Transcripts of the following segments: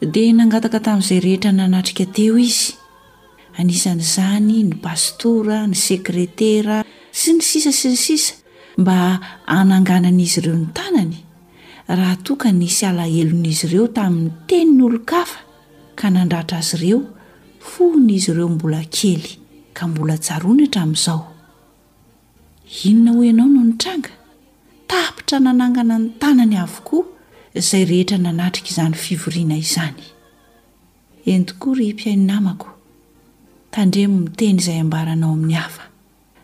Dia nangataka tamin'izay rehetra nanatrika teo izy, anisan'izany ny pastora, ny sekretera, sy ny sisa sy ny sisa, mba hananganan'izy ireo ny tanany, raha toa ka nisy alahelon'izy ireo tamin'ny tenin'olon-kafa ka nandratra azy ireo, fony izy ireo mbola kely, ka mbola tsaroany hatramin'izao. Inona hoy ianao no nitranga? Tapitra nanangana ny tanany avokoa izay rehetra nanatrika izany fivoriana izany. Eny tokoa ry mpihaino namako, tandremo miteny izay ambaranao amin'ny hafa,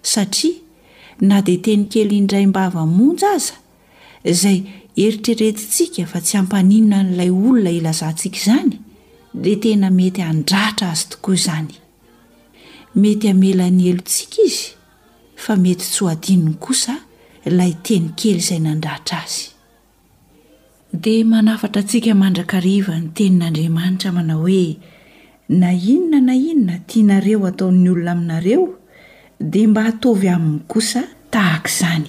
satria na dia teny kely indray mbava monja aza, izay eritreretintsika fa tsy hampaninona an'ilay olona ilazantsika izany, dia tena mety handratra azy tokoa izany. Mety hamela ny helotsika izy, fa mety tsy ho adinony kosa ilay teny kely izay nandratra azy. Dia manafatra antsika mandrakariva ny Tenin'Andriamanitra manao hoe, Na inona na inona tianareo hataon'ny olona aminareo, dia mba ataovy aminy kosa tahaka izany.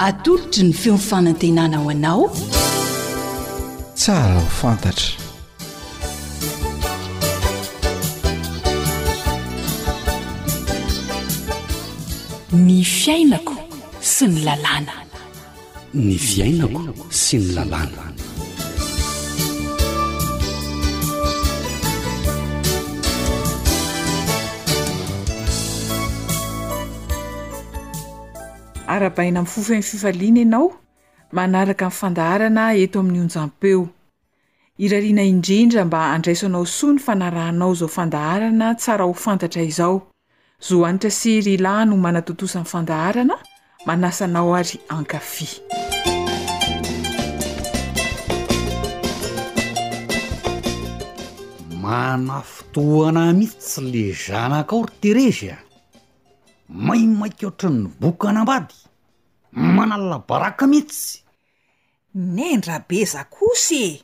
Atolotry ny feon'ny fanantenana ho anao. Tsara ho fantatra. Ny fiainako sy ny lalàna. ny fiainako sy ny lalàna arabaina amin'ny fofen'ny fifaliana ianao manaraka ny fandaharana eto amin'ny onjampeo Irariana indrindra mba handraiso anao soa ny fanarahanao izao fandaharana tsara ho fantatra izao. Zo Hanitra sy Rila no manatontosa ny fandaharana, manasa anao ary hankafy. Manafintohana mihitsy le zanakao ry Terezy a! Maimaika ohatran'ny bokana ambady, manala baraka mihitsy! Nendra be za kosa e!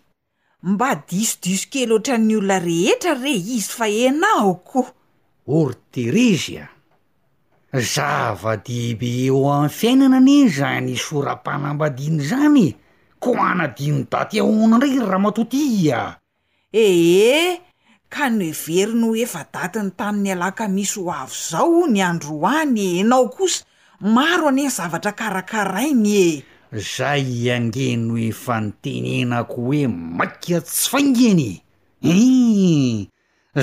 Mba disodiso kely ohatran'ny olona rehetra re izy fa enao ko! Orterizia, zava-dehibe eo amin'ny fiainana anie izany hisora-panambadiana izany e! Ko hanadino daty ahoana indray ry ramatoa ty a! Ee, ka noheveriny ho efa-daty ny tamin'ny alakamisy ho avy izao hono i androany e! Ianao kosa, maro anie ny zavatra karakarainy e! Zay ange no efa nitenenako hoe maika tsy faingana e! Ee,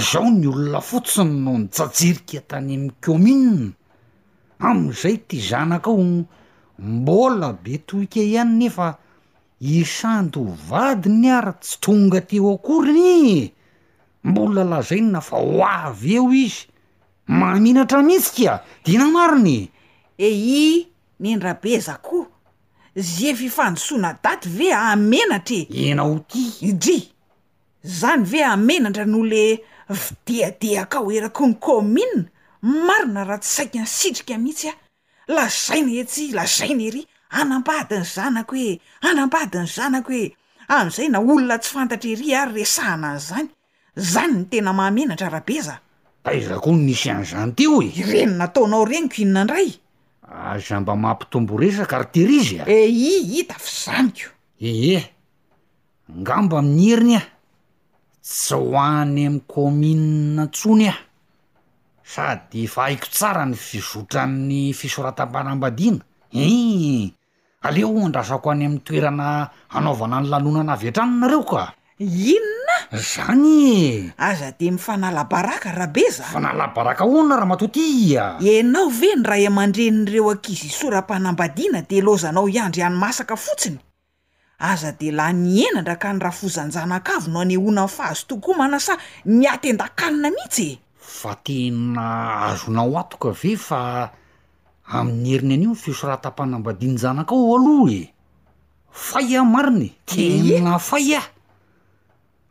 Zao ny olona fotsiny no nijajirika tany amin'ny kaominina, amin'izay ity zanakao mbola be tohika ihany nefa i Sandy ho vadiny ary tsy tonga teo akory anie e! mbola lazaina fa ho avy eo izy, maninatra mihitsy kia! dina marina e! Eyy nendrabeza ko! ze fifandosona daty ve aho menatra e! Ianao ty! Dry! Zany ve hamenandra no le vidiadehaka ao eraky ny kaominina? Marina raha tsy saika nisitrika mihitsy aho. Lazaina etsy lazaina ery, hanambady ny zanako e, hanambady ny zanako e. Amin'izay na olona tsy fantatra ery ary resahana an'izany. Zany no tena mahamenatra Rabeza a. Taiza koa no nisy an'izany teo e? Ireny nataonao reniko inona ndray? Aza mba mampitombo resaka ry Tirizy a! Eii hita f'izany ko! Ee, Ngamba amin'ny heriny aho, tsy ho any amin'ny kaominina intsony aho sady efa haiko tsara ny fizotran'ny fisoratam-panambadiana, eeh, aleo andrasako any amin'ny toerana hanaovana ny lanonana avy hatrany nareo ka. Inona? Zany ee! Aza de mifanala baraka Rabeza a! Mifanala baraka ahoana ramatoa ty a! Ianao ve ny ray aman-drenin'ireo ankizy isora-panambadiana de ilaozanao hiandry hany masaka fotsiny? Aza dia lany henatra ka ny rafozan-janakavy no anehoana ny fahazotoako homana sa ny aty an-dakalina mihitsy e! Fa tena azonao antoka ve fa amin'ny heriny anio ny fisoratam-panambadian-janakao aloha e! Fay aho marina e! Tena fay aho!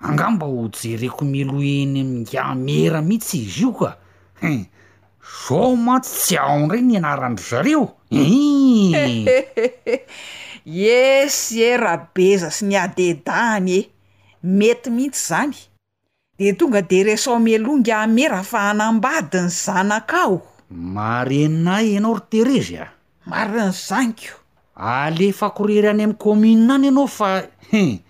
Angamba ho jereko mialoha eny amin'ny Gamera mihitsy izy io ka he! zao mantsy tsy ao indray ny anaran-dry zareo ee! Yes e Rabeza sy ny adedahany e! mety mihitsy izany, de tonga de resaho mialoha ny Gamera fa hanambady ny zanakao. Marenina ianao ry Terezy a! Marina ny zaniko. Alefako irery any amin'ny commune any ianao fa he!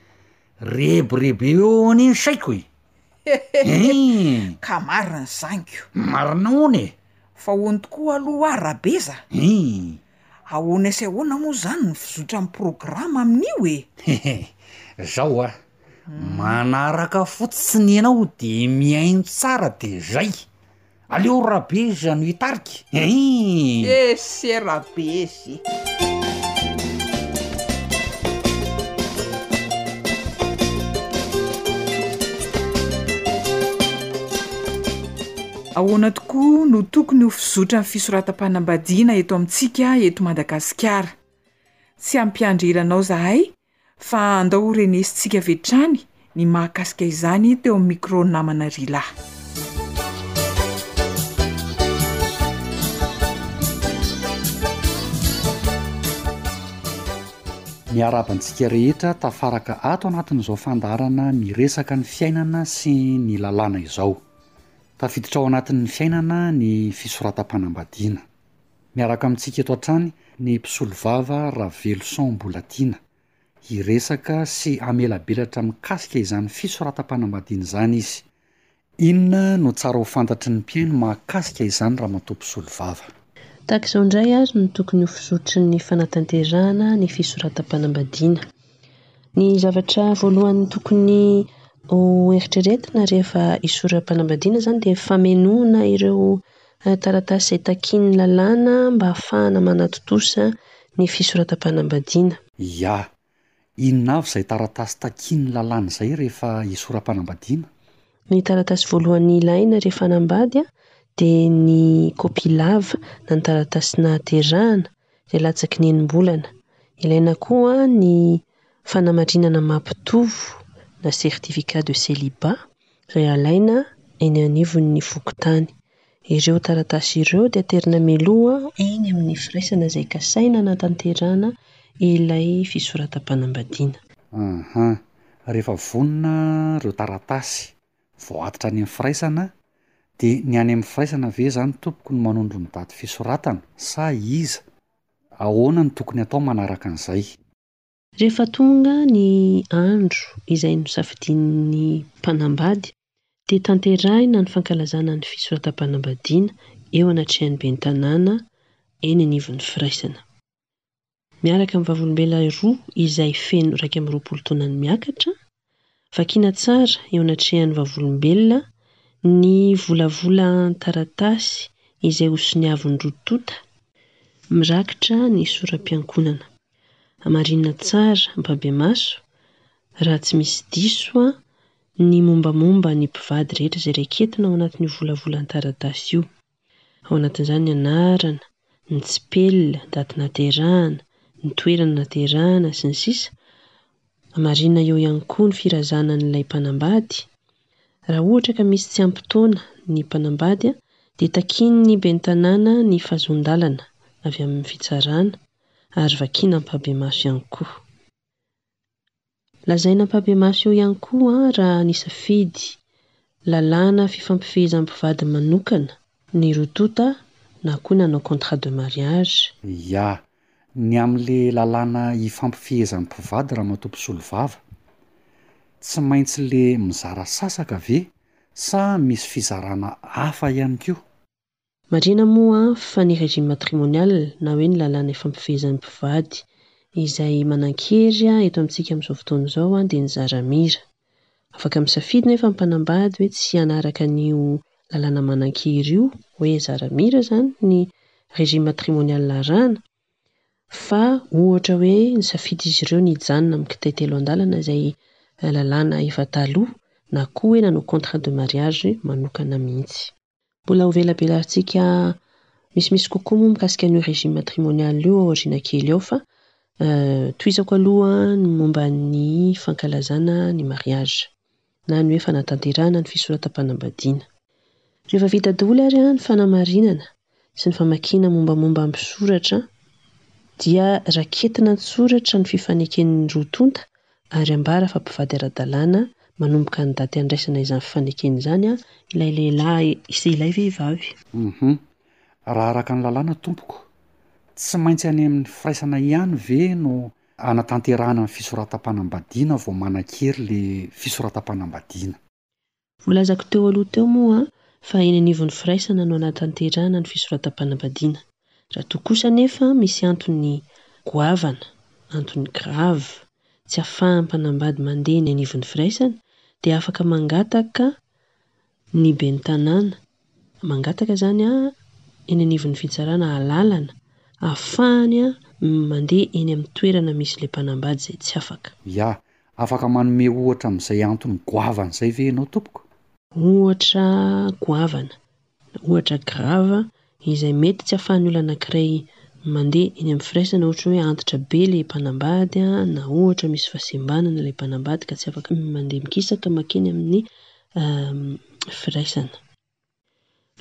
Rebirebi eo anie ny saiko e! Heheheh! Ka marina ny zaniko. Marina ahoana e? Fa hono tokoa aloha hoa Rabeza a! Ahoana sy ahoana moa izany ny fizotran'ny programa amin'io e? Hehe! Zao hoa, manaraka fotsiny ianao de mihaino tsara de zay! Aleo Rabeza no hitarika ein! Esse Rabeze! Ahoana tokoa no tokony ho fizotra ny fisoratam-panambadiana eto amintsika eto Madagasikara? Tsy hampiandry ela anao izahay Fa andao ho renesintsika avy hatrany ny mahakasika izany teo amin'ny micro-n'ny namana Rila. Miarahaba antsika rehetra tafaraka ato anatin'izao fandaharana miresaka ny fiainana sy ny lalàna izao. Tafiditra ao anatin'ny fiainana ny fisoratam-panambadiana. Miaraka amintsika eto hatrany ny mpisolovava Raveloson Mbolatiana. Hiresaka sy hamelabelatra mikasika izany fisoratam-panambadiana izany izy. Inona no tsara ho fantatry ny mpihaino mahakasika izany ramatoa mpisolovava? Tahaka izao indray ary no tokony ho fizotry ny fanatanterahana ny fisoratam-panambadiana. Ny zavatra voalohany tokony ho eritreretina rehefa hisoram-panambadiana izany dia famenoana ireo Taratasy izay takian'ny lalàna mba hahafahana manatontosa ny fisoratam-panambadiana. Ia. Inona avy izay taratasy takian'ny lalàna izay rehefa hisoram-panambadiana? Ny taratasy voalohany ilaina rehefa hanambady dia ny kopia lava na ny taratasy nahaterahana, izay latsaky ny enim-bolana. Ilaina koa ny fanamarinana mampitovo na certificat de celibat izay alaina eny anivon'ny fokontany. Ireo taratasy ireo dia aterina mialoha eny amin'ny firaisana izay kasaina hanatanterahana ilay fisoratam-panambadiana. Uhum. Rehefa vonona ireo taratasy. vao atitra any amin'ny firaisana dia ny any amin'ny firaisana ve izany tompoko no manondro ny daty fisoratana sa iza? Ahoana no tokony atao manaraka an'izay? Rehefa tonga ny andro izay nosafidian'ny mpanambady dia tanterahina ny fankalazana ny fisoratam-panambadiana eo anatrehan'ny ben'ny tanàna eny anivon'ny firaisana. Miaraka amin'ny Vavolombelona roa izay feno iraika amby roapolo taonany miakatra, vakiana tsara eo anatrehan'ny Vavolombelona ny volavolan-taratasy izay hosoniavin'ny roa tonta mirakitra ny soram-piankonana. Hamarinina tsara ampahibemaso, raha tsy misy diso aho, ny mombamomba ny mpivady rehetra izay raiketina ao anatin'io volavolan-taratasy io. ao anatin'izany ny anarana, ny tsipelina, daty naterahana, ny toerana naterahana, sy ny sisa Marihina eo ihany koa ny firazanan'ilay mpanambady. Raha ohatra ka misy tsy ampy taona ny mpanambady dia takian'ny ben'ny tanàna ny fahazoan-dalana avy amin'ny fitsarana ary vakiana ampahibemaso ihany koa. Lazaina ampahibemaso eo ihany koa raha nisafidy lalàna fifampifehezan'ny mpivady manokana ny roa tonta na koa nanao contrat de mariage. Ia. Ny amin'ilay lalàna ifampifehezan'ny mpivady Ramatoa Mpisolovava, tsy maintsy ilay mizara sasaka ve sa misy fizarana hafa ihany koa? Marina moa fa ny régime matrimonial na hoe ny lalàna ifampifehezan'ny mpivady izay manan-kery eto amintsika amin'izao fotoana izao dia ny zara-mira. Afaka misafidy nefa ny mpanambady hoe tsy hanaraka an'io lalàna manan-kery io, hoe zara-mira izany ny régime matrimonial arahana, fa ohatra hoe nisafid'izy ireo ny hijanona amin'ny kitay telo an-dalana izay lalàna efa taloha na koa hoe nanao contrat de mariage manokana mihitsy. Mbola hovelabelantsika misimisy kokoa moa mikasika an'io régime matrimonial io aoriana kely ao fa tohizako aloha ny momba ny fankalazana ny mariage na ny hoe fanatanterahana ny fisoratam-panambadiana. Rehefa vita daholo ary ny fanamarinana sy ny famakiana mombamomba ny soratra dia raketina an-tsoratra ny fifaneken'ny roa tonta ary ambara fa mpivady ara-dalàna manomboka ny daty handraisana izany fifanekena izany ilay lehilahy sy ilay vehivavy. Humm. Raha araka ny lalàna tompoko, tsy maintsy any amin'ny firaisana ihany ve no hanatanterahana ny fisoratam-panambadiana vao manan-kery ilay fisoratam-panambadiana? Voalazako teo aloha teo moa fa eny anivon'ny firaisana no hanatanterahana ny fisoratam-panambadiana. Raha toa kosa anefa misy antony goavana, antony grave, tsy ahafahan'ny mpanambady mandeha eny anivon'ny firaisana dia afaka mangataka ny ben'ny tanàna Mangataka izany eny anivon'ny fitsarana alalana ahafahany mandeha eny amin'ny toerana misy ilay mpanambady izay tsy afaka. Ya, afaka manome ohatra amin'izay antony goavana izay ve ianao tompoko? Ohatra goavana na ohatra grave izay mety tsy ahafahan'ny olona anankiray mandeha eny amin'ny firaisana ohatra hoe antitra be ilay mpanambady na ohatra misy fahasembanana ilay mpanambady ka tsy afaka mandeha mikisaka makeny amin'ny firaisana.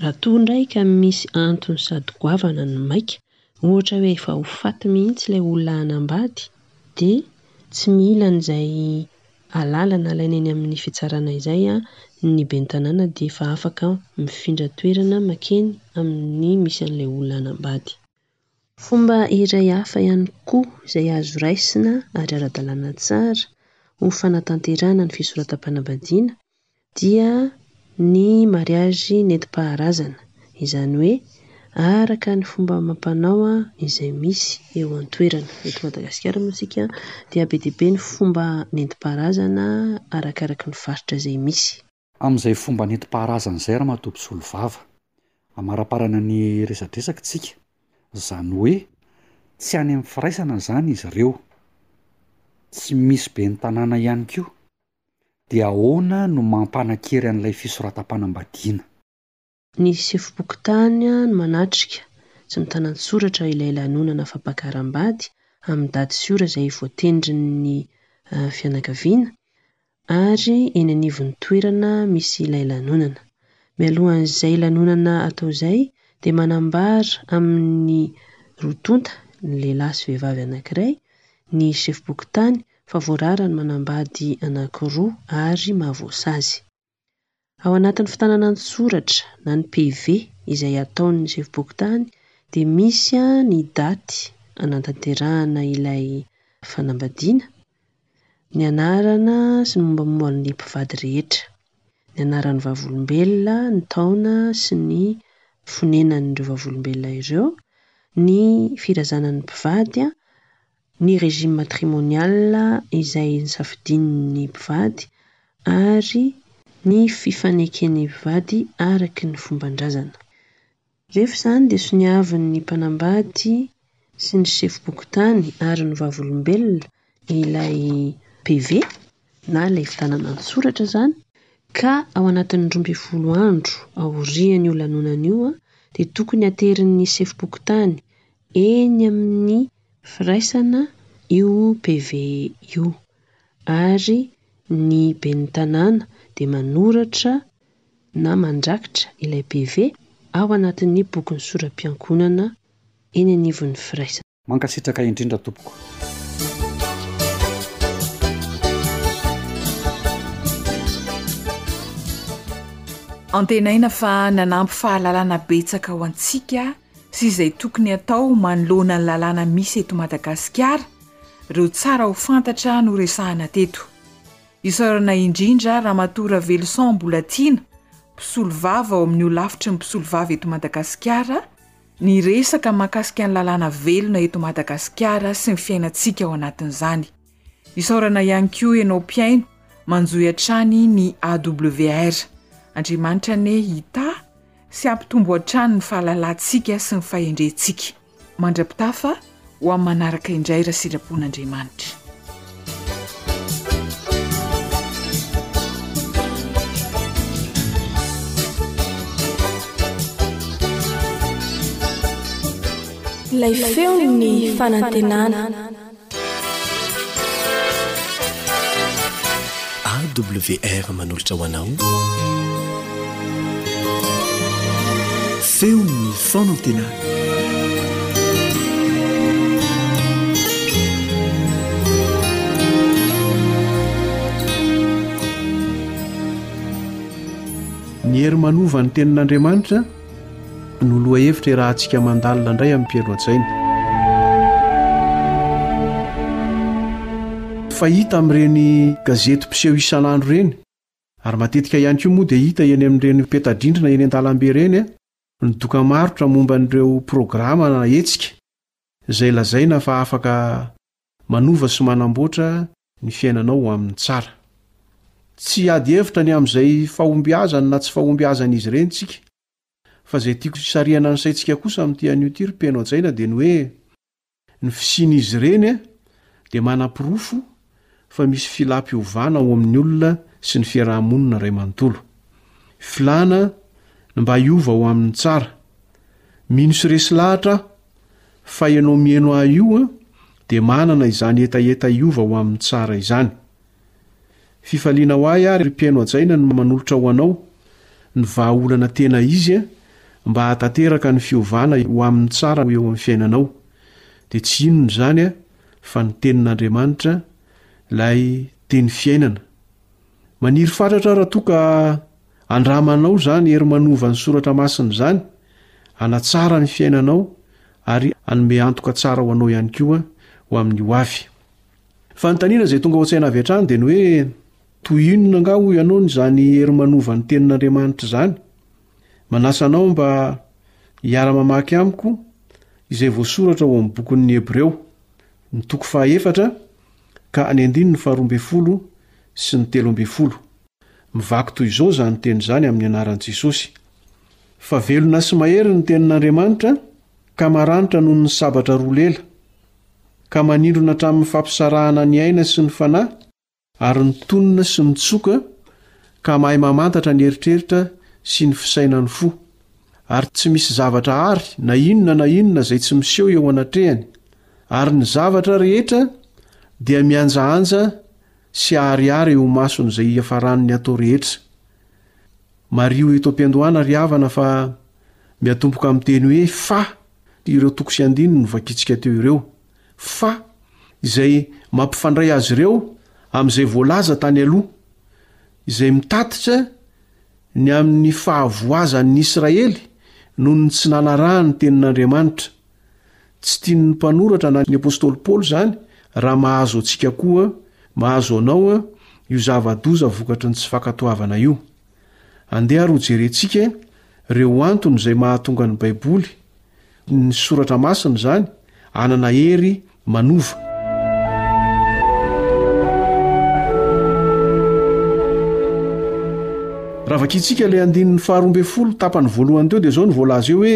Raha toa indray ka misy antony sady goavana no maika, ohatra hoe efa ho faty mihitsy ilay olona hanambady, dia tsy mila an'izay alalana alaina eny amin'ny fitsarana izay ny ben'ny tanàna dia efa afaka mifindra toerana makeny amin'ny misy an'ilay olona hanambady. Fomba iray hafa ihany koa izay azo raisina ary ara-dalàna tsara ho fanatanterahana ny fisoratam-panambadiana dia ny mariazy nentim-paharazana, izany hoe araka ny fomba amam-panao izay misy eo an-toerana. Eto Madagasikara moa isika dia be dia be ny fomba nentim-paharazana arakaraka ny faritra izay misy. Amin'izay fomba nentim-paharazana izay Ramatoa Mpisolovava, amaraparana ny resadresaka tsika, izany hoe tsy any amin'ny firaisana izany izy ireo, tsy misy ben'ny tanàna ihany koa, dia ahoana no mampanan-kery an'ilay fisoratam-panambadiana? Ny sefom-pokontany no manatrika sy mitana an-tsoratra ilay lanonana fampakaram-bady amin'ny daty sy ora izay voatendrin'ny fianakaviana ary eny anivon'ny toerana misy ilay lanonana. Mialohan'izay lanonana atao izay dia manambara amin'ny roa tonta, lehilahy sy vehivavy anankiray, ny sefom-pokontany fa voarara ny manambady anankiroa ary mahavoasazy. Ao anatin'ny fitànana an-tsoratra na ny PV izay ataon'ny sefom-pokontany dia misy ny daty hanatanterahana ilay fanambadiana, ny anarana sy ny mombamomba ny mpivady rehetra, ny anaran'ny Vavolombelona, ny taona sy ny fonenan'ireo Vavolombelona ireo, ny firazanan'ny mpivady ny régime matrimonial izay nosafidian'ny mpivady ary ny fifaneken'ny mpivady araka ny fomban-drazana. Rehefa izany dia soniavin'ny mpanambady sy ny sefom-pokontany ary ny vavolombelona ilay PV. na ilay fitanana an-tsoratra izany, ka ao anatin'ny roa ambin'ny folo andro aorian'io lanonana io dia tokony haterin'ny sefom-pokontany eny amin'ny firaisana io PV io ary ny ben'ny tanàna dia manoratra na mandrakitra ilay PV ao anatin'ny bokin'ny sora-piankonana eny anivon'ny firaisana. Mankasitraka indrindra tompoko. Antenaina fa nanampy fahalalana betsaka ho antsika sy izay tokony atao manoloana ny lalàna misy eto Madagasikara ireo tsara ho fantatra noresahana teto. Isaorana indrindra Ramatoa Raveloson Mbolatiana, mpisolovava ao amin'ny Holafitry ny Mpisolovava eto Madagasikara, Ny resaka mahakasika ny lalàna velona eto Madagasikara sy ny fiainantsika ao anatin'izany. Isaorana ihany koa ianao mpihaino manjohy hatrany ny AWR. Andriamanitra anie hitahy sy hampitombo hatrany ny fahalalantsika sy ny fahendrentsika. Mandra-pitafa Ho amin'ny manaraka indray Rasitrapon'Andriamanitra. Ilay feon'ny fanantenana. AWR manolotra ho anao Feon'ny Fanantenana. Ny hery manova ny tenin'Andriamanitra no lohahevitra iarahantsika mandalina indray amin'i Pielo Hajaina. Fa hita amin'ireny gazety mpiseho isan'andro ireny, ary matetika ihany koa moa dia hita eny amin'ireny peta-drindrina eny an-dalambe ireny ny dokam-marotra momba an'ireo programa na hetsika izay lazaina fa afaka Manova sy manamboatra ny fiainanao ho amin'ny tsara. Tsy hiady hevitra ny amin'izay fahombiazany na tsy fahombiazan'izy ireny isika. Fa izay tiako hisarihana ny saintsika kosa amin'ity anio ity ry mpino hajaina dia ny hoe ny fisian'izy ireny dia manaporofo fa misy filam-piovana ao amin'ny olona sy ny fiaraha-monina iray manontolo. Filana ny mba hiova ho amin'ny tsara. Mino sy resy lahatra aho Fa ianao mihaino ahy io an, dia manana izany hetaheta hiova ho amin'ny tsara izany. Fifaliana ho ahy ary ry mpihaino hajaina ny manolotra ho anao ny vahaolana tena izy an, mba hahatanteraka ny fiovana ho amin'ny tsara eo amin'ny fiainanao. Dia tsy inona izany an, fa ny Tenin'Andriamanitra, ilay Teny Fiainana. Maniry fatratra aho raha toa ka Andramanao izany hery manova ny soratra masina izany, hanatsara ny fiainanao ary hanome antoka tsara ho anao ihany koa ho amin'ny ho avy. Fanontaniana izay tonga ao an-tsaina avy hatrany dia ny hoe, Toy inona angaha hoy ianao izany hery manova ny Tenin'Andriamanitra izany? Manasa anao mba hiara-mamaky amiko izay voasoratra ao amin'ny bokin'ny Hebreo, ny toko faha efatra ka ny andininy faharoa ambin'ny folo sy ny telo ambin'ny folo. Mivaky toy izao izany teny izany amin'ny anaran'i Jesosy, Fa velona sy mahery ny tenin'Andriamanitra ka maranitra noho ny sabatra roa lela, ka manindrona hatramin'ny fampisarahana ny aina sy ny fanahy, ary mitonona sy mitsoka ka mahay mamantatra ny eritreritra sy ny fisainan'ny fo, ary tsy misy zavatra àry na inona na inona izay tsy miseho eo anatrehany, ary ny zavatra rehetra dia mihanjahanja sy aharihary eo imasony izay hiafarany ny atao rehetra. Mariho eto am-piandohana ry havana fa miatomboka amin'ny teny hoe fa ireo toko sy andininy novakintsika teo ireo. Fa izay mampifandray azy ireo amin'izay voalaza tany aloha, izay mitatitra ny amin'ny fahavoazan'ny Israely noho ny tsy nanarahany ny tenin'Andriamanitra, Tsy tian'ny mpanoratra na ny apostoly Paoly izany raha mahazo antsika koa, mahazo anao, io zava-doza vokatry ny tsy fankatoavana io. Andeha ary hojerentsika ireo antony izay mahatonga ny Baiboly, ny soratra masina izany, hanana hery manova. Raha vakintsika ilay andininy faharoa ambin'ny folo tapany voalohany teo dia izao no voalaza eo hoe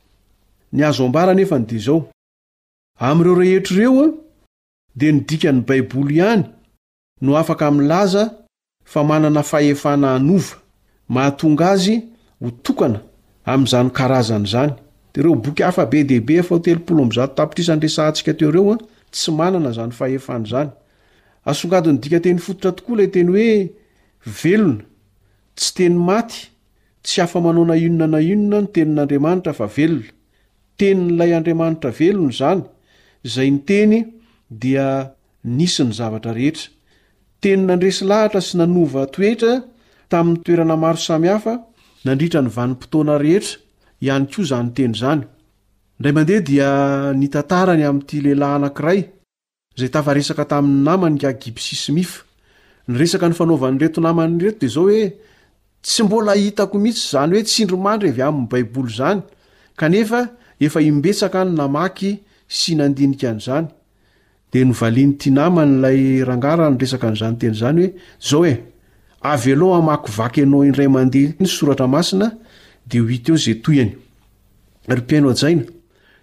Ny azo ambara anefany dia izao, amin'ireo rehetra ireo dia ny dikan'ny Baiboly ihany no afaka milaza fa manana fahefana hanova, mahatonga azy ho tokana amin'izany karazany izany. Ireo boky hafa be dia be fao telopolo amby zato tapitrisa niresahantsika teo ireo tsy manana izany fahefana izany. Asongadin'ny dikanteny fototra tokoa ilay teny hoe velona, tsy teny maty, Tsy afa-manao na inona na inona ny Tenin'Andriamanitra fa velona. Tenin'ilay Andriamanitra velona izany, izay niteny dia nisy ny zavatra rehetra. Teny nandresy lahatra sy nanova toetra tamin'ny toerana maro samihafa nandritra ny vanim-potoana rehetra ihany koa izany teny izany. Indray mandeha dia nitantara ny amin'ity lehilahy anankiray izay tafaresaka tamin'ny namany Nga Gipsy Smith. Ny resaka nifanaovan'ireto namany ireto dia izao hoe, Tsy mbola hitako mihitsy izany hoe tsindrimandry avy amin'ny Baiboly izany, kanefa efa imbetsaka aho no namaky sy nandinika an'izany. Dia novalian'ity naman'ilay rangahy raha niresaka an'izany teny izany hoe, Izao e, avelao hamakivaky anao indray mandeha ny soratra masina, dia ho hita eo izay tohiny. Ry mpino hajaina,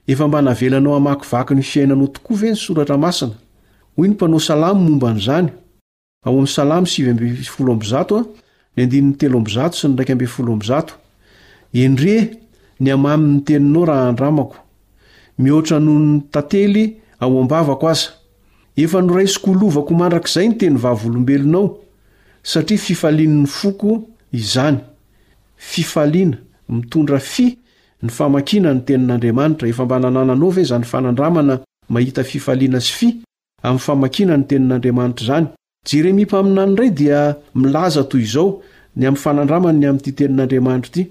Efa mba navelanao hamakivaky ny fiainanao tokoa ve ny Soratra Masina? Hoy ny mpanao salamo momba an'izany, ao amin'ny Salamo sivy ambin'ny folo amby zato, ny andininy telo amby zato sy ny iraika ambin'ny folo amby zato, Endrey ny hamamy ny teninao raha andramako, mihoatra noho ny tantely ao am-bavako aza. Efa noraisiko ho lovako mandrakizay ny teny vavolombelonao, satria fifalian'ny foko izany, fifaliana, mitondra fy, ny famakiana ny Tenin'Andriamanitra. Efa mba nanananao ve izany fanandramana mahita fifaliana sy fy amin'ny famakiana ny Tenin'Andriamanitra izany? Jeremia mpaminany indray dia milaza toy izao ny amin'ny fanandramany ny amin'ity Tenin'Andriamanitra ity,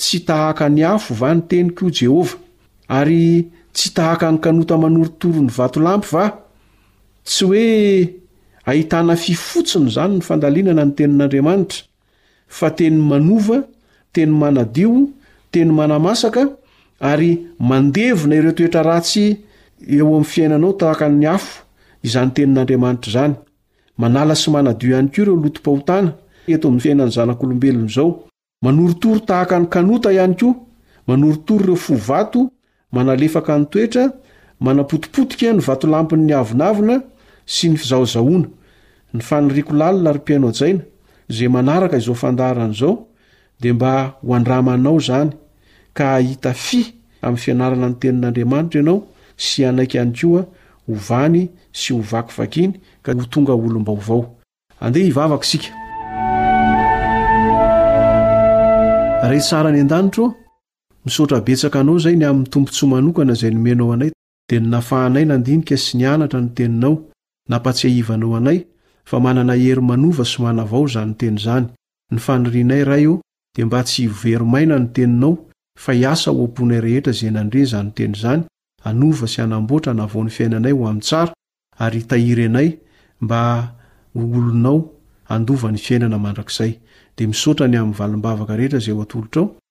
Tsy tahaka ny afo va ny teniko, Jehovah? Ary tsy tahaka ny kanota manorotoro ny vatolampy va? Tsy hoe ahitana fy fotsiny izany ny fandalinana ny Tenin'Andriamanitra. fa teny manova, teny manadio, teny manamasaka ary mandevona ireo toetra ratsy eo amin'ny fiainanao tahaka ny afo izany tenin'Andriamanitra izany. Manala sy manadio ihany koa ireo lotom-pahotana eto amin'ny fiainan'ny zanak'olombelona izao. Manorotoro tahaka ny kanota ihany koa, manorotoro ireo fo vato Manalefaka ny toetra, manapotipotika ny vatolampin'ny avonavona sy ny fizahozahoana. Ny faniriako lalina ry mpihaino hajaina, izay manaraka izao fandaharana izao, dia mba ho andramanao izany, ka hahita fy amin'ny fianarana ny Tenin'Andriamanitra ianao sy hanaiky ihany koa hovany sy hovakivakiny ka ho tonga olom-baovao. Andeha hivavaka isika. Ray tsara any an-danitra ô, Misaotra betsaka anao zay ny amin'ny tombotsoa manokana izay nomenao anay dia ny nafahanay nandinika sy nianatra ny teninao, nampatsiahivanao anay fa manana hery manova sy manavao izany teny izany, ny fanirianay Ray ô dia mba tsy hivo very maina ny teninao fa hiasa ao am-ponay rehetra izay nandre izany teny izany hanova sy hanamboatra hanavao ny fiainanay ho amin'ny tsara ary hitahiry anay mba ho olonao handova ny fiainana mandrakizay dia misaotra ny amin'ny valim-bavaka rehetra izay ho atolotrao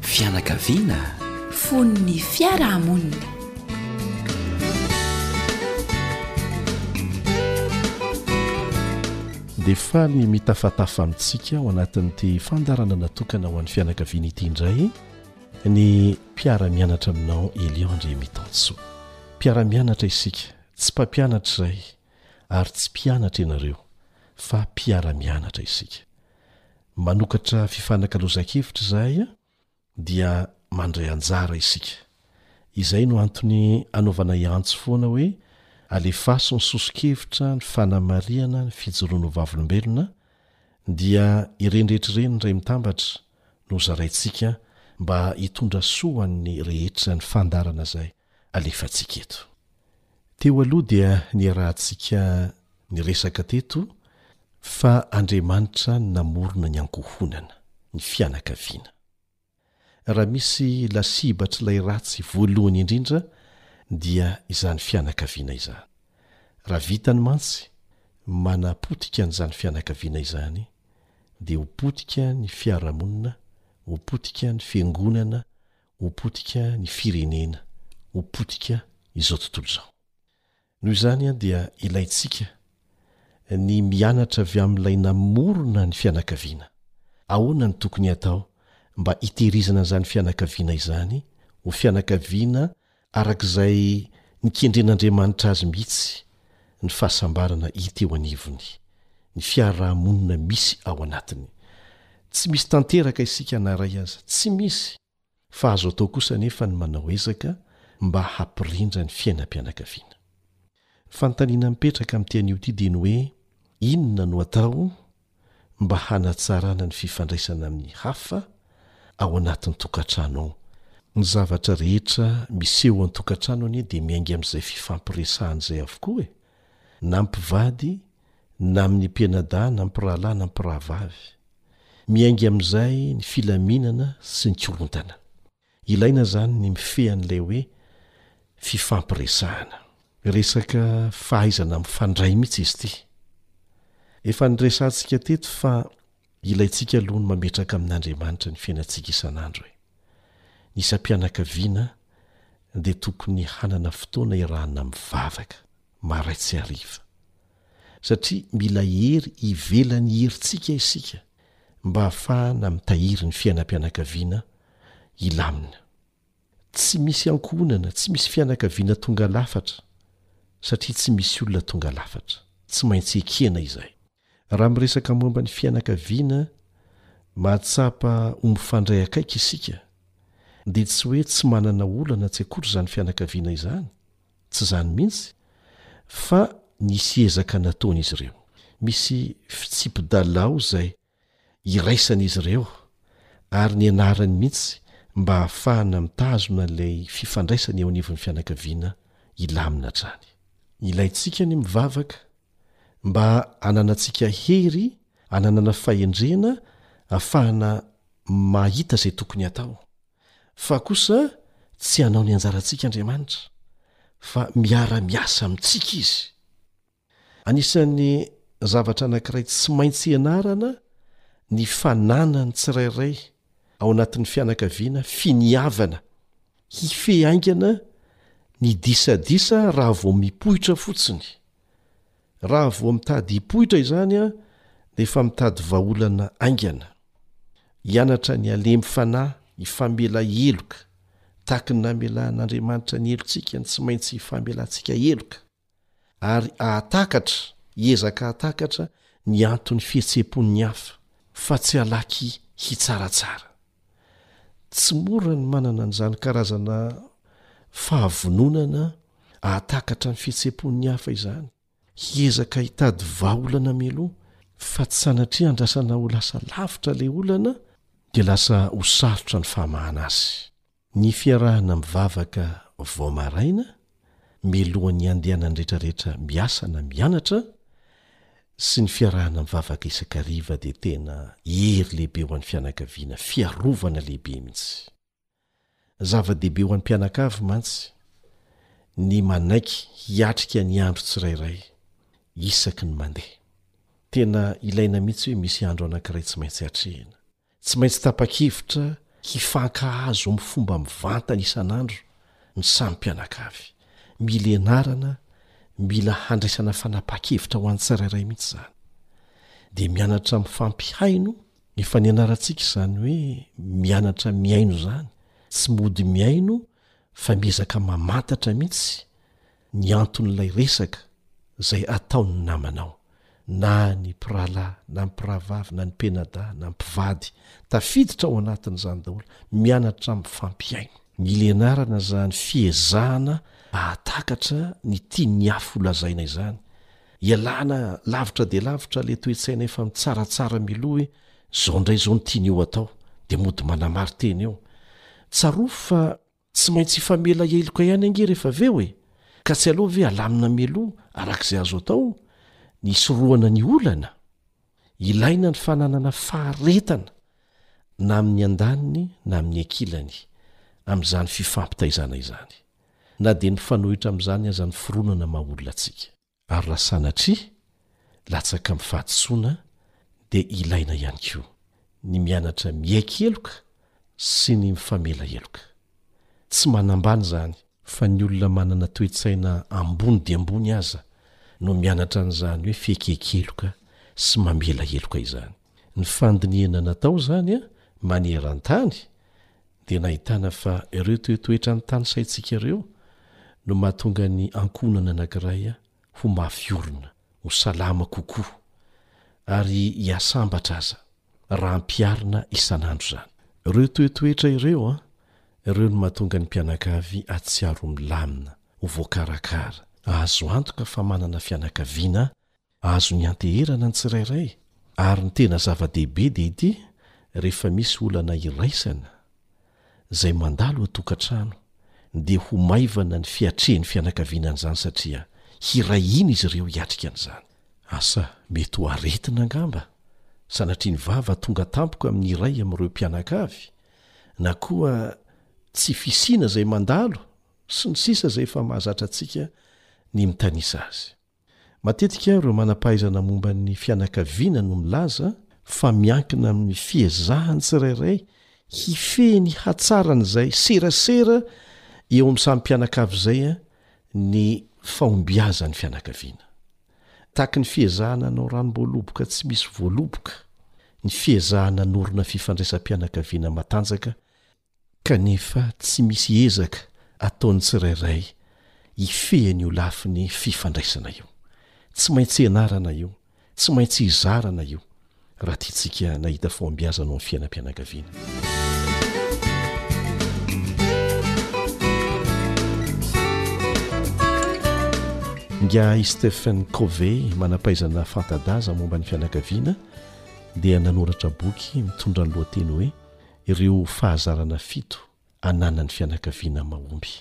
Fianakaviana, fon'ny fiarahamonina. dia faly ny mitafatafa amintsika ao anatin'ity fandarana natokana ho an'ny fianakaviana ity indray ny mpiara-mianatra aminao Eliandre Mitansoa. Mpiara-mianatra isika, tsy mpampianatra izahay ary tsy mpianatra ianareo fa mpiara-mianatra isika. Manokatra fifanakalozan-kevitra izahay dia mandray anjara isika. Izay no antony anaovanay antso foana hoe alefaso ny soso-kevitra ny fanamarihana ny fijoroan'ny vavolombelona dia ireny rehetra ireny indray mitambatra no zaraintsika mba hitondra soa ho an'ny rehetra ny fandaharana izay alefantsika eto. Teo aloha dia niarahantsika niresaka teto fa Andriamanitra no namorona ny ankohonana, ny fianakaviana. Raha misy lasibatr'ilay ratsy voalohany indrindra dia izany fianakaviana izany. Raha vitany mantsy manapotika an'izany fianakaviana izany dia ho potika ny fiarahamonina, ho potika ny fiangonana, ho potika ny firenena, ho potika izao tontolo izao. Noho izany dia ilaintsika ny mianatra avy amin'ilay namorona ny fianakaviana. Ahoana no tokony hatao mba hitehirizana izany fianakaviana izany ho fianakaviana araka izay nikendren'Andriamanitra azy mihitsy ny fahasambarana hita eo anivony, ny fiaraha-monina misy ao anatiny. Tsy misy tanteraka isika na iray aza, tsy misy, fa azo atao kosa anefa ny manao ezaka mba hampirindra ny fiainam-pianakaviana. Fanontaniana mipetraka amin'ity anio ity dia ny hoe inona no atao mba hanatsarana ny fifandraisana amin'ny hafa ao anatin'ny tokantrano ao. Ny zavatra rehetra miseho ao an-tokantrano anie dia miainga amin'izay fifampiresahana izay avokoa e! na mpivady na amin'ny mpianadahy na mpirahalahy na mpirahavavy. Miainga amin'izay ny filaminana sy ny korontana. Ilaina izany ny mifehy an'ilay hoe fifampiresahana. Resaka fahaizana mifandray mihitsy izy ity. Efa niresahantsika teto fa ilaintsika aloha ny mametraka amin'Andriamanitra ny fiainantsika isan'andro e. Ny isam-pianakaviana dia tokony hanana fotoana iarahana mivavaka, maraina sy hariva. Satria mila hery ivelan'ny herintsika isika mba hahafahana mitahiry ny fiainam-pianakaviana hilamina. Tsy misy ankohonana, tsy misy fianakaviana tonga lafatra, satria tsy misy olona tonga lafatra. Tsy maintsy ekena izay. Raha miresaka momba ny fianakaviana, mahatsapa ho mifandray akaiky isika, dia tsy hoe tsy manana olana tsy akory izany fianakaviana izany, tsy izany mihitsy, fa nisy ezaka nataon'izy ireo. Misy fitsipi-dalao izay iraisan'izy ireo ary ny anarany mihitsy mba hahafahana mitazona ilay fifandraisana eo anivon'ny fianakaviana hilamina hatrany. Ilaintsika ny mivavaka mba hananantsika hery hananana fahendrena hahafahana mahita izay tokony hatao, fa kosa tsy hanao ny anjarantsika Andriamanitra, fa miara-miasa amintsika Izy. Anisan'ny zavatra anankiray tsy maintsy ianarana ny fananan'ny tsirairay ao anatin'ny fianakaviana finiavana, hifehy haingana ny disadisa raha vao mipoitra fotsiny. Raha vao mitady hipoitra izany dia efa mitady vahaolana haingana. Hianatra ny halemy fanahy hifamela heloka, tahaka ny namelahan'Andriamanitra ny helotsika ny tsy maintsy hifamelantsika heloka. ary ahatakatra, hiezaka hahatakatra, ny anton'ny fihetseham-pon'ny hafa, fa tsy halaky hitsaratsara. Tsy mora ny manana an'izany karazana fahavononana hahatakatra ny fihetseham-pon'ny hafa izany, hiezaka hitady vahaolana mialoha, fa tsy sanatria andrasana ho lasa lavitra ilay olana, dia lasa ho sarotra ny fahamahana azy. Ny fiarahana mivavaka vao maraina mialohan'ny handehanan'ny retraretra miasa na mianatra sy ny fiarahana mivavaka isan-kariva dia tena hery lehibe ho an'ny fianakaviana, fiarovana lehibe mihitsy. Zava-dehibe ho an'ny mpianakavy mantsy ny manaiky hiatrika ny andro tsirairay isaky ny mandeha. Tena ilaina mihitsy hoe misy andro anankiray tsy maintsy atrehina. Tsy maintsy tapa-kevitra hifankahazo amin'ny fomba mivantana isan'andro ny samy mpianakavy. Mila ianarana, mila handraisana fanapaha-kevitra ho an'ny tsirairay mihitsy izany. Dia mianatra mifampihaino Efa nianarantsika izany hoe mianatra mihaino izany, tsy mody mihaino fa miezaka mamantatra mihitsy ny anton'ilay resaka izay ataon'ny namanao, na ny mpirahalahy, na ny mpirahavavy, na ny mpianadahy, na ny mpivady, tafiditra ao anatin'izany daholo, mianatra mifampihaino. Mila ianarana izany fiezahana hahatakatra ny tian'ny hafa holazaina izany, ialana lavitra dia lavitra ilay toe-tsaina efa mitsaratsara mialoha hoe izao indray izao no tiany eo atao, dia mody manamari-tena eo. Tsarovy fa Tsy maintsy hifamela heloka ihany ange rehefa avy eo e! Ka tsy aleo ve alamina mialoha araka izay azo atao ny hisorohana ny olana? Ilaina ny fananana faharetana na amin'ny andaniny na amin'ny ankilany amin'izany fifampitaizana izany, na dia mifanohitra amin'izany aza ny fironana maha-olona antsika. ary raha sanatria latsaka amin'ny fahadisoana dia ilaina ihany koa ny mianatra miaiky heloka sy ny mifamela heloka. Tsy manambany izany fa ny olona manana toe-tsaina ambony dia ambony aza no mianatra an'izany hoe fiekiheky heloka sy mamela heloka izany. Ny fandinihana natao izany maneran-tany dia nahitana fa ireo toetoetran'ny tany saintsika ireo no mahatonga ny ankohonana anankiray ho mafy orina, ho salama kokoa ary hiasambatra aza, raha ampiharina isan'andro izany. Ireo toetoetra ireo ireo no mahatonga ny mpianakavy hahatsiaro ho milamina, ho voakarakara, hahazo antoka fa manana fianakaviana Azo nianteherana ny tsirairay, ary ny tena zava-dehibe dia ity, rehefa misy olana iraisana, izay mandalo an-tokantrano, dia ho maivana ny fiatrehin'ny fianakaviana an'izany satria hiray hina izy ireo hiatrika an'izany. Asa mety ho aretina angamba sanatria ny vava tonga tampoka amin'ny iray amin'ireo mpianakavy, na koa tsy fisiana izay mandalo, sy ny sisa izay efa mahazatra antsika ny mitanisa azy. Matetika ireo manam-pahaizana momba ny fianakaviana no milaza fa miankina amin'ny fiezahan'ny tsirairay hifehy ny hatsaran'izay serasera eo amin'ny samy mpianakavy izay ny fahombiazan'ny fianakaviana. Tahaka ny fiezahana hanao ranom-boaloboka tsy misy voaloboka ny fiezahana hanorina fifandraisam-pianakaviana matanjaka kanefa tsy misy ezaka ataon'ny tsirairay hifehy an'io lafiny fifandraisana io. Tsy maintsy ianarana io, tsy maintsy izarana io raha tiantsika nahita fahombiazana ao amin'ny fiainam-pianakaviana. Ingahy Stephen Covey, manam-pahaizana fanta-daza momba ny fianakaviana, dia nanoratra boky mitondra ny lohateny hoe ireo fahazarana fito ananan'ny fianakaviana mahomby,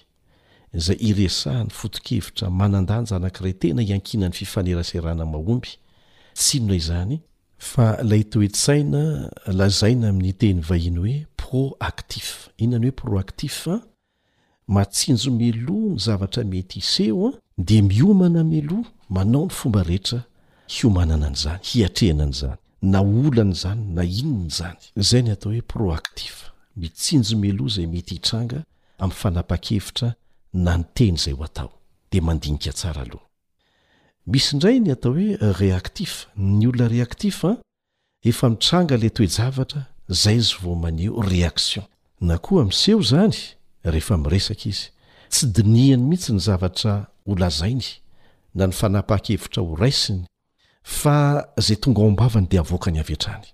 izay iresahan'ny foto-kevitra manan-danja anankiray tena iankinan'ny fifaneraserana mahomby, tsy inona izany, fa ilay toe-tsaina lazaina amin'ny teny vahiny hoe pro-actif, inona ny hoe pro-actif? Matsinjo meloha ny zavatra mety hiseho an! Dia miomana meloha manao ny fomba rehetra hiomanana an'izany, hiatrehina an'izany, na olana izany na inona izany. Izay ny atao hoe proactif, mitsinjo meloha izay mety hitranga amin'ny fanapa-kevitra na ny teny izay ho atao. Dia mandinika tsara aloha. Misy indray ny atao hoe reactif, ny olona reactif an! efa mitranga le toe-javatra zay izy vao maneho réaction na koa miseho zany rehefa miresaka izy, tsy dinihany mihitsy ny zavatra ho lazainy na ny fanapaha-kevitra ho raisiny fa zay tonga ao am-bavany de avoakany avy hatrany.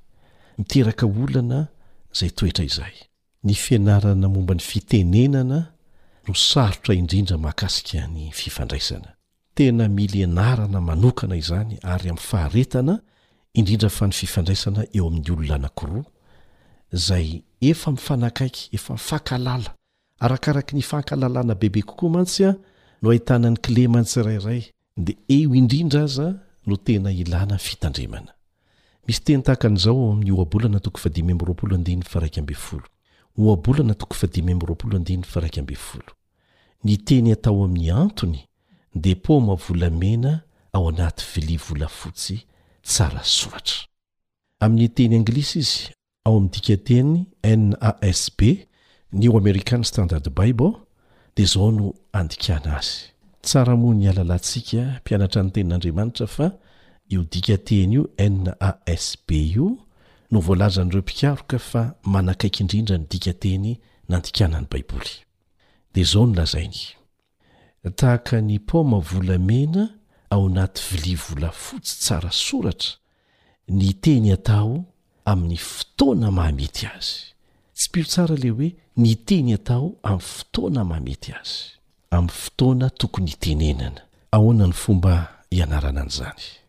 Miteraka olana zay toetra izay. Ny fianarana momba ny fitenenana no sarotra indrindra mahakasika ny fifandraisana. Tena mila ianarana manokana izany ary amin'ny faharetana indrindra fa ny fifandraisana eo amin'ny olona anankiroa izay efa mifanakaiky, efa mifankahalala. Arakaraky ny ifankahalalana bebe kokoa mantsy no ahitana ny kileman'ny tsirairay dia eo indrindra aza no tena ilana fitandremana. Misy teny tahaka an'izao ao amin'ny Ohabolana toko fahadimy amby roapolo andininy faharaika ambin'ny folo, Ohabolana toko fahadimy amby roapolo andininy faharaika ambin'ny folo. Ny teny atao amin'ny antony dia paoma volamena ao anaty vilia volafotsy tsara soratra. Amin'ny teny anglisy izy, ao amin'ny dikanteny NASB, New American Standard Bible, dia izao no andikana azy. Tsara moa ny hahalalantsika mpianatra ny Tenin'Andriamanitra fa io dikanteny io, NASB, io no voalazan'ireo mpikaroka fa manakaiky indrindra ny dikanteny nandikana ny Baiboly. Dia izao no lazainy, Tahaka ny paoma volamena ao anaty vilia volafotsy tsara soratra ny teny atao amin'ny fotoana mahamety azy. Tsipio tsara ilay hoe ny teny atao amin'ny fotoana mahamety azy, amin'ny fotoana tokony hitenenana. Ahoana ny fomba hianarana an'izany?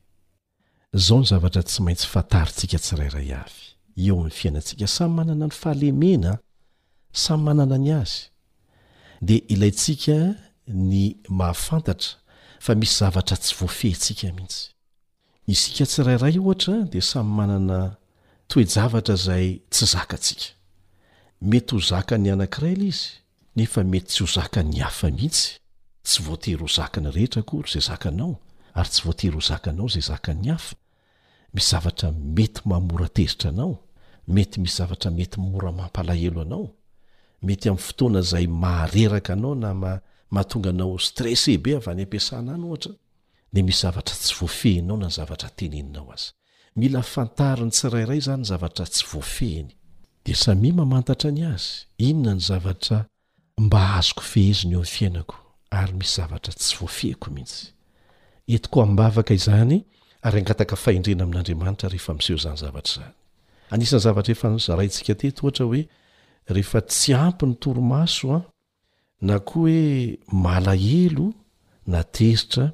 Izao ny zavatra tsy maintsy fantarintsika tsirairay avy, eo amin'ny fiainantsika, samy manana ny fahalemena, samy manana ny azy. Dia ilaintsika ny mahafantatra fa misy zavatra tsy voafehintsika mihitsy. Isika tsirairay, ohatra, dia samy manana toe-javatra izay tsy zakantsika. Mety ho zakan'ny anankiray ilay izy, nefa mety tsy ho zakan'ny hafa mihitsy, tsy voatery ho zakan'ny rehetra akory izay zakanao ary tsy voatery ho zakanao izay zakan'ny hafa, misy zavatra mety mahamora tezitra anao, mety misy zavatra mety mora mampalahelo anao, mety amin'ny fotoana izay mahareraka anao na mahatonga anao ho stressé be avy any am-piasana any ohatra dia misy zavatra tsy voafehinao na zavatra teneninao aza. Mila fantarin'ny tsirairay izany zavatra tsy voafehiny. Dia samia mamantatra ny azy, inona ny zavatra mba azoko fehezina eo amin'ny fiainako ary misy zavatra tsy voafehiko mihitsy. Entiko am-bavaka izany ary angataka fahendrena amin'Andriamanitra rehefa miseho izany zavatra izany. Anisan'ny zavatra efa nozaraintsika teto ohatra hoe rehefa tsy ampy ny torimaso Na koa hoe malahelo na tezitra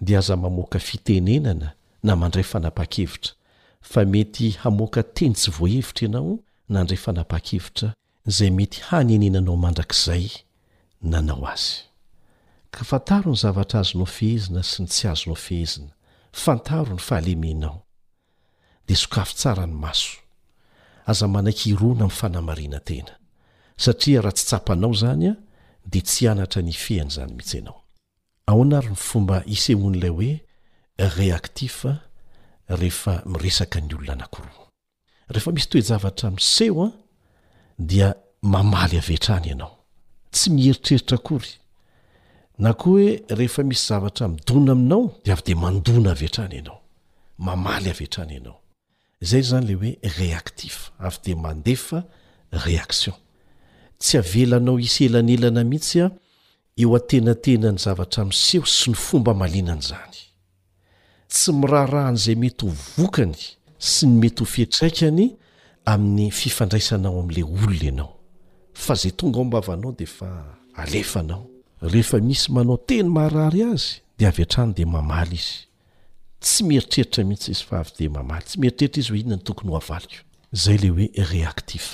dia aza mamoaka fitenenana na mandray fanapahan-kevitra fa mety hamoaka teny tsy voahevitra ianao nandray fanapahan-kevitra izay mety hanenenanao mandrakizay nanao azy. Ka fantaro ny zavatra azonao fehezina sy ny tsy azonao fehezina. Fantaro ny fahalemenao. dia sokafy tsara ny maso. Aza manaiky hirona amin'ny fanamarinan-tena, satria raha tsy tsapanao izany dia tsy hanatra ny hifehany izany mihitsy ianao. Ahoana ary ny fomba hisehoan'ilay hoe reactif rehefa miresaka ny olona anankiroa? Rehefa misy toe-javatra miseho dia mamaly avy hatrany ianao, tsy mieritreritra akory, na koa hoe rehefa misy zavatra midona aminao dia avy dia mandona avy hatrany ianao. mamaly avy hatrany ianao. Izay ry zany ilay hoe réactif avy dia mandefa réaction. Tsy avelanao hisy elanelana mihitsy eo antenatenan'ny zavatra miseho sy ny fomba amalinana izany. Tsy miraharaha an'izay mety ho vokany sy ny mety ho fiatraikany amin'ny fifandraisanao amin'ilay olona ianao fa izay tonga ao am-bavanao dia efa alefanao. Rehefa misy manao teny maharary azy dia avy hatrany dia mamaly izy. Tsy mieritreritra mihitsy izy fa avy dia mamaly. Tsy mieritreritra izy hoe inona no tokony ho avaliko. Izay ilay hoe reactif.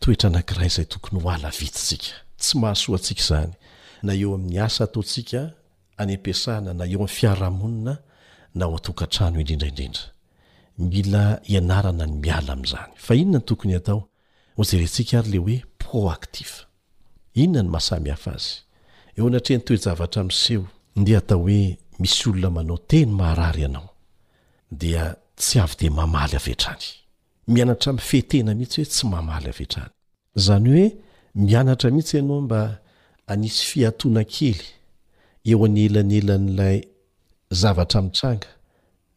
Toetra anankiray izay tokony ho halavitintsika. Tsy mahasoa antsika izany, na eo amin'ny asa ataontsika any am-piasana, na eo amin'ny fiarahamonina, na ao an-tokantrano indrindra indrindra. Mila ianarana ny miala amin'izany. Fa inona no tokony hatao? Hojerentsika ary ilay hoe proactif. Inona no mahasamihafa azy? Eo anatrehan'ny toe-javatra miseho. Ndeha atao hoe misy olona manao teny maharary anao dia tsy avy dia mamaly avy hatrany. Mianatra mifehy tena mihitsy hoe tsy mamaly avy hatrany. Izany hoe mianatra mihitsy ianao mba hanisy fiatoana kely eo anelanelan'ilay zavatra mitranga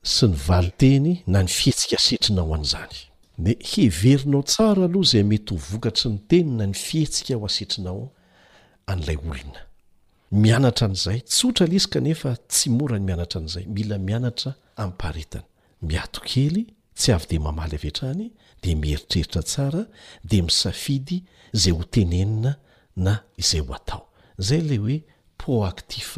sy ny valinteny na ny fihetsika setrinao an'izany. Dia heverinao tsara aloha izay mety ho vokatry ny teny na ny fihetsika ho asetrinao an'ilay olona. Mianatra an'izay, tsotra ilay izy kanefa tsy mora ny mianatra an'izay, mila mianatra amim-paharetana. Miato kely, tsy avy dia mamaly avy hatrany, dia mieritreritra tsara, dia misafidy izay ho tenenina na izay ho atao. Izay ilay hoe proactif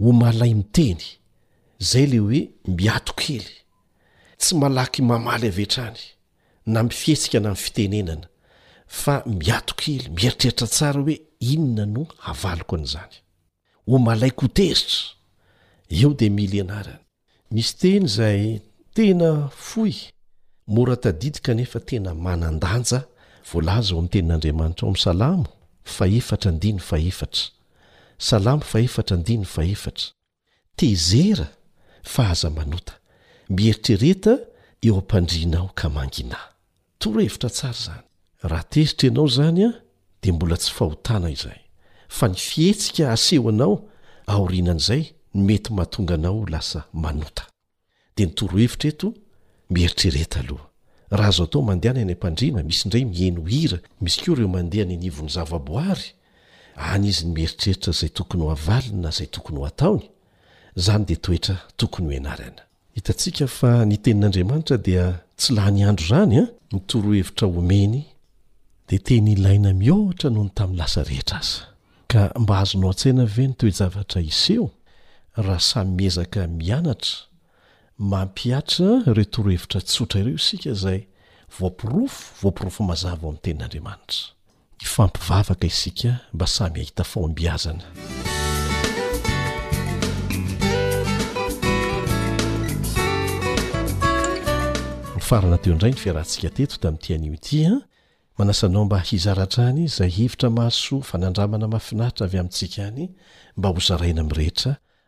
Ho malay miteny. Zay le hoe miato kely. Tsy malaky mamaly avy hatrany, na mifihetsika na mifitenenana, fa miato kely, mieritreritra tsara hoe inona no havaliko an'izany. Ho malay koa tezitra. Eo dia mily ianarana. Misy teny izay tena fohy, mora tadidy kanefa tena manan-danja voalaza ao amin'ny Tenin'Andriamanitra ao amin'ny Salamo fahefatra andininy fahefatra, Salamo fahefatra andininy fahefatra, Tezera fa aza manota, mieritrereta eo am-pandrianao ka mangina. Toro hevitra tsara izany. Raha tezitra ianao izany an, dia mbola tsy fahotana izay. Fa ny fihetsika asehonao aorianan'izay no mety mahatonga anao ho lasa manota. Dia ny toro hevitra eto, mieritrereta aloha. Raha azo atao mandehana any am-pandriana, misy indray miheno hira, misy koa ireo mandeha any anivon'ny zavaboary, any izy no mieritreritra izay tokony ho avaliny na izay tokony ho ataony. Izany dia toetra tokony ho ianarana. Hitantsika fa ny tenin'Andriamanitra dia tsy lany andro izany an! Ny torohevitra omeny dia teny ilaina mihoatra noho ny tamin'ny lasa rehetra aza. Ka mba azonao an-tsaina ve ny toe-javatra hiseho raha samy miezaka mianatra mampihatra ireo torohevitra tsotra ireo isika izay voaporofo voaporofo mazava ao amin'ny tenin'Andriamanitra? Hifampivavaka isika mba samy hahita fahombiazana. Nifarana teo indray ny fiarahantsika teto tamin'ity anio ity a. Manasa anao mba hizara hatrany izay hevitra mahasoa fanandramana mahafinaritra avy amintsika any mba hozaraina amin'ny rehetra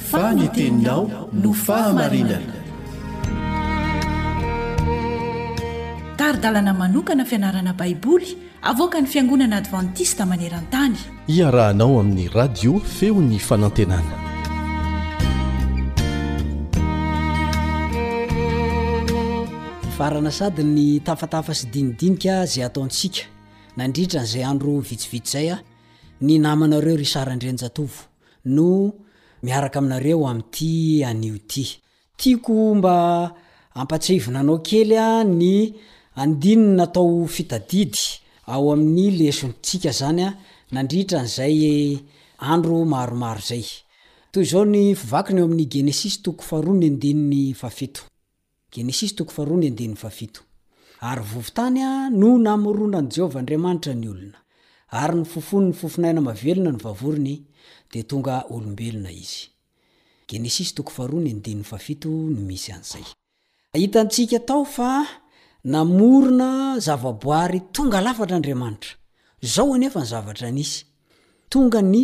Fa ny teninao no fahamarinana. Tari-dalana manokana fianarana Baiboly avoakan'ny Fiangonana Advantista maneran-tany. Iarahanao amin'ny Radio Feon'ny Fanantenana. Hifarana sady ny tafatafa sy dinidinika izay ataontsika nandritra an'izay andro vitsivitsy izay ny namanareo ry Sara Andrianjatovo. no miaraka aminareo amin'ity anio ity. Tiako mba hampatsiahivina anao kely ny andininy natao ho fitadidy ao amin'ny lesontsika izany nandritra an'izay andro maromaro izay. Toy izao ny vakiny ao amin'ny Genesisy toko faharoa ny andininy fahafito. Genesisy toko faharoa ny andininy fahafito. Ary vovon-tany no namoronan'i Jehovah Andriamanitra ny olona, ary nofofony ny fofon'aina mahavelona ny vavorony, dia tonga olombelona izy. Genesisy toko faharoa ny andininy fahafito no misy an'izay. Hitantsika tao fa namorona zavaboary tonga lafatra Andriamanitra. Izao anefa ny zavatra nisy, tonga ny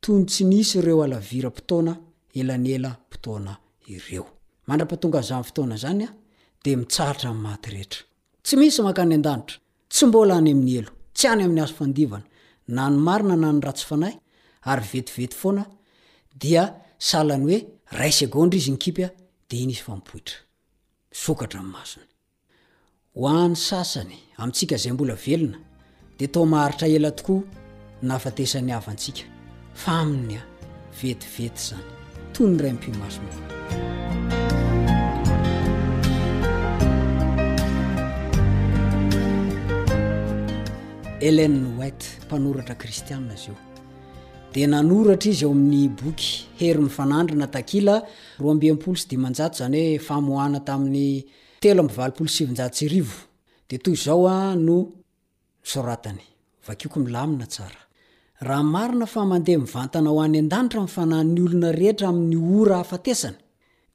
toy ny tsy nisy ireo halaviram-potoana elanelam-potoana ireo. Mandra-pahatongan'izany fotoana izany aho dia mitsahatra ny maty rehetra. Tsy misy mankany an-danitra, tsy mbola any amin'ny helo, tsy any amin'ny hazo fandivana, na ny marina na ny ratsy fanahy, ary vetivety foana dia sahalan'ny hoe iray segondra izy nikipy dia iny izy fa mipoitra. Misokatra ny masony. Ho an'ny sasany amintsika izay mbola velona dia toa maharitra ela tokoa ny nahafatesan'ny havantsika, fa aminy an, vetivety izany, toy ny raim-pimasony. Ellen White, mpanoratra kristianina izy io, dia nanoratra izy ao amin'ny boky Hery mifanandrina takila roa amby enimpolo sy dimanjato, izany hoe famoahana tamin'ny telo amby valopolo sy sivinjato sy arivo dia toy izao no nosoratany, vakioko milamina tsara, Raha marina fa mandeha mivantana ho any an-danitra ny fanahin'ny olona rehetra amin'ny ora hahafatesana,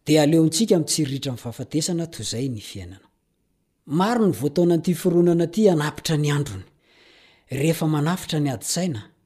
dia aleontsika mitsiriritra ny fahafatesana toy izay ny fiainana. Maro ny voataonan'ity fironana ity hanapitra ny androny. Rehefa manafitra ny adin-tsaina,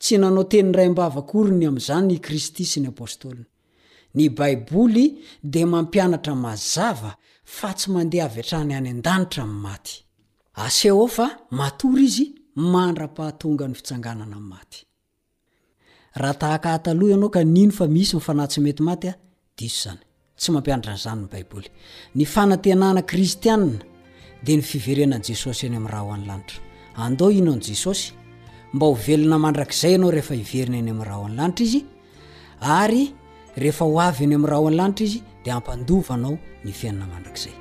Tsy nanao teny iray am-bava akory ny amin'izany i Kristy sy ny apostoly. Ny Baiboly dia mampianatra mazava fa tsy mandeha avy hatrany any an-danitra amin'ny maty. Asehao fa matory izy mandra-pahatonga ny fitsanganana amin'ny maty. Raha tahaka ahy taloha ianao ka nino fa misy ny fanahy tsy mety maty, Diso izany. Tsy mampianatra an'izany ny Baiboly. Ny fanantenana kristiana dia ny fiverenan'i Jesosy any amin'ny ra ho any lanitra. Andao hino an'i Jesosy mba ho velona mandrakizay ianao rehefa hiverina any amin'ny ra ho any lanitra izy ary rehefa ho avy any amin'ny ra ho any lanitra izy dia hampandova anao ny fiainana mandrakizay.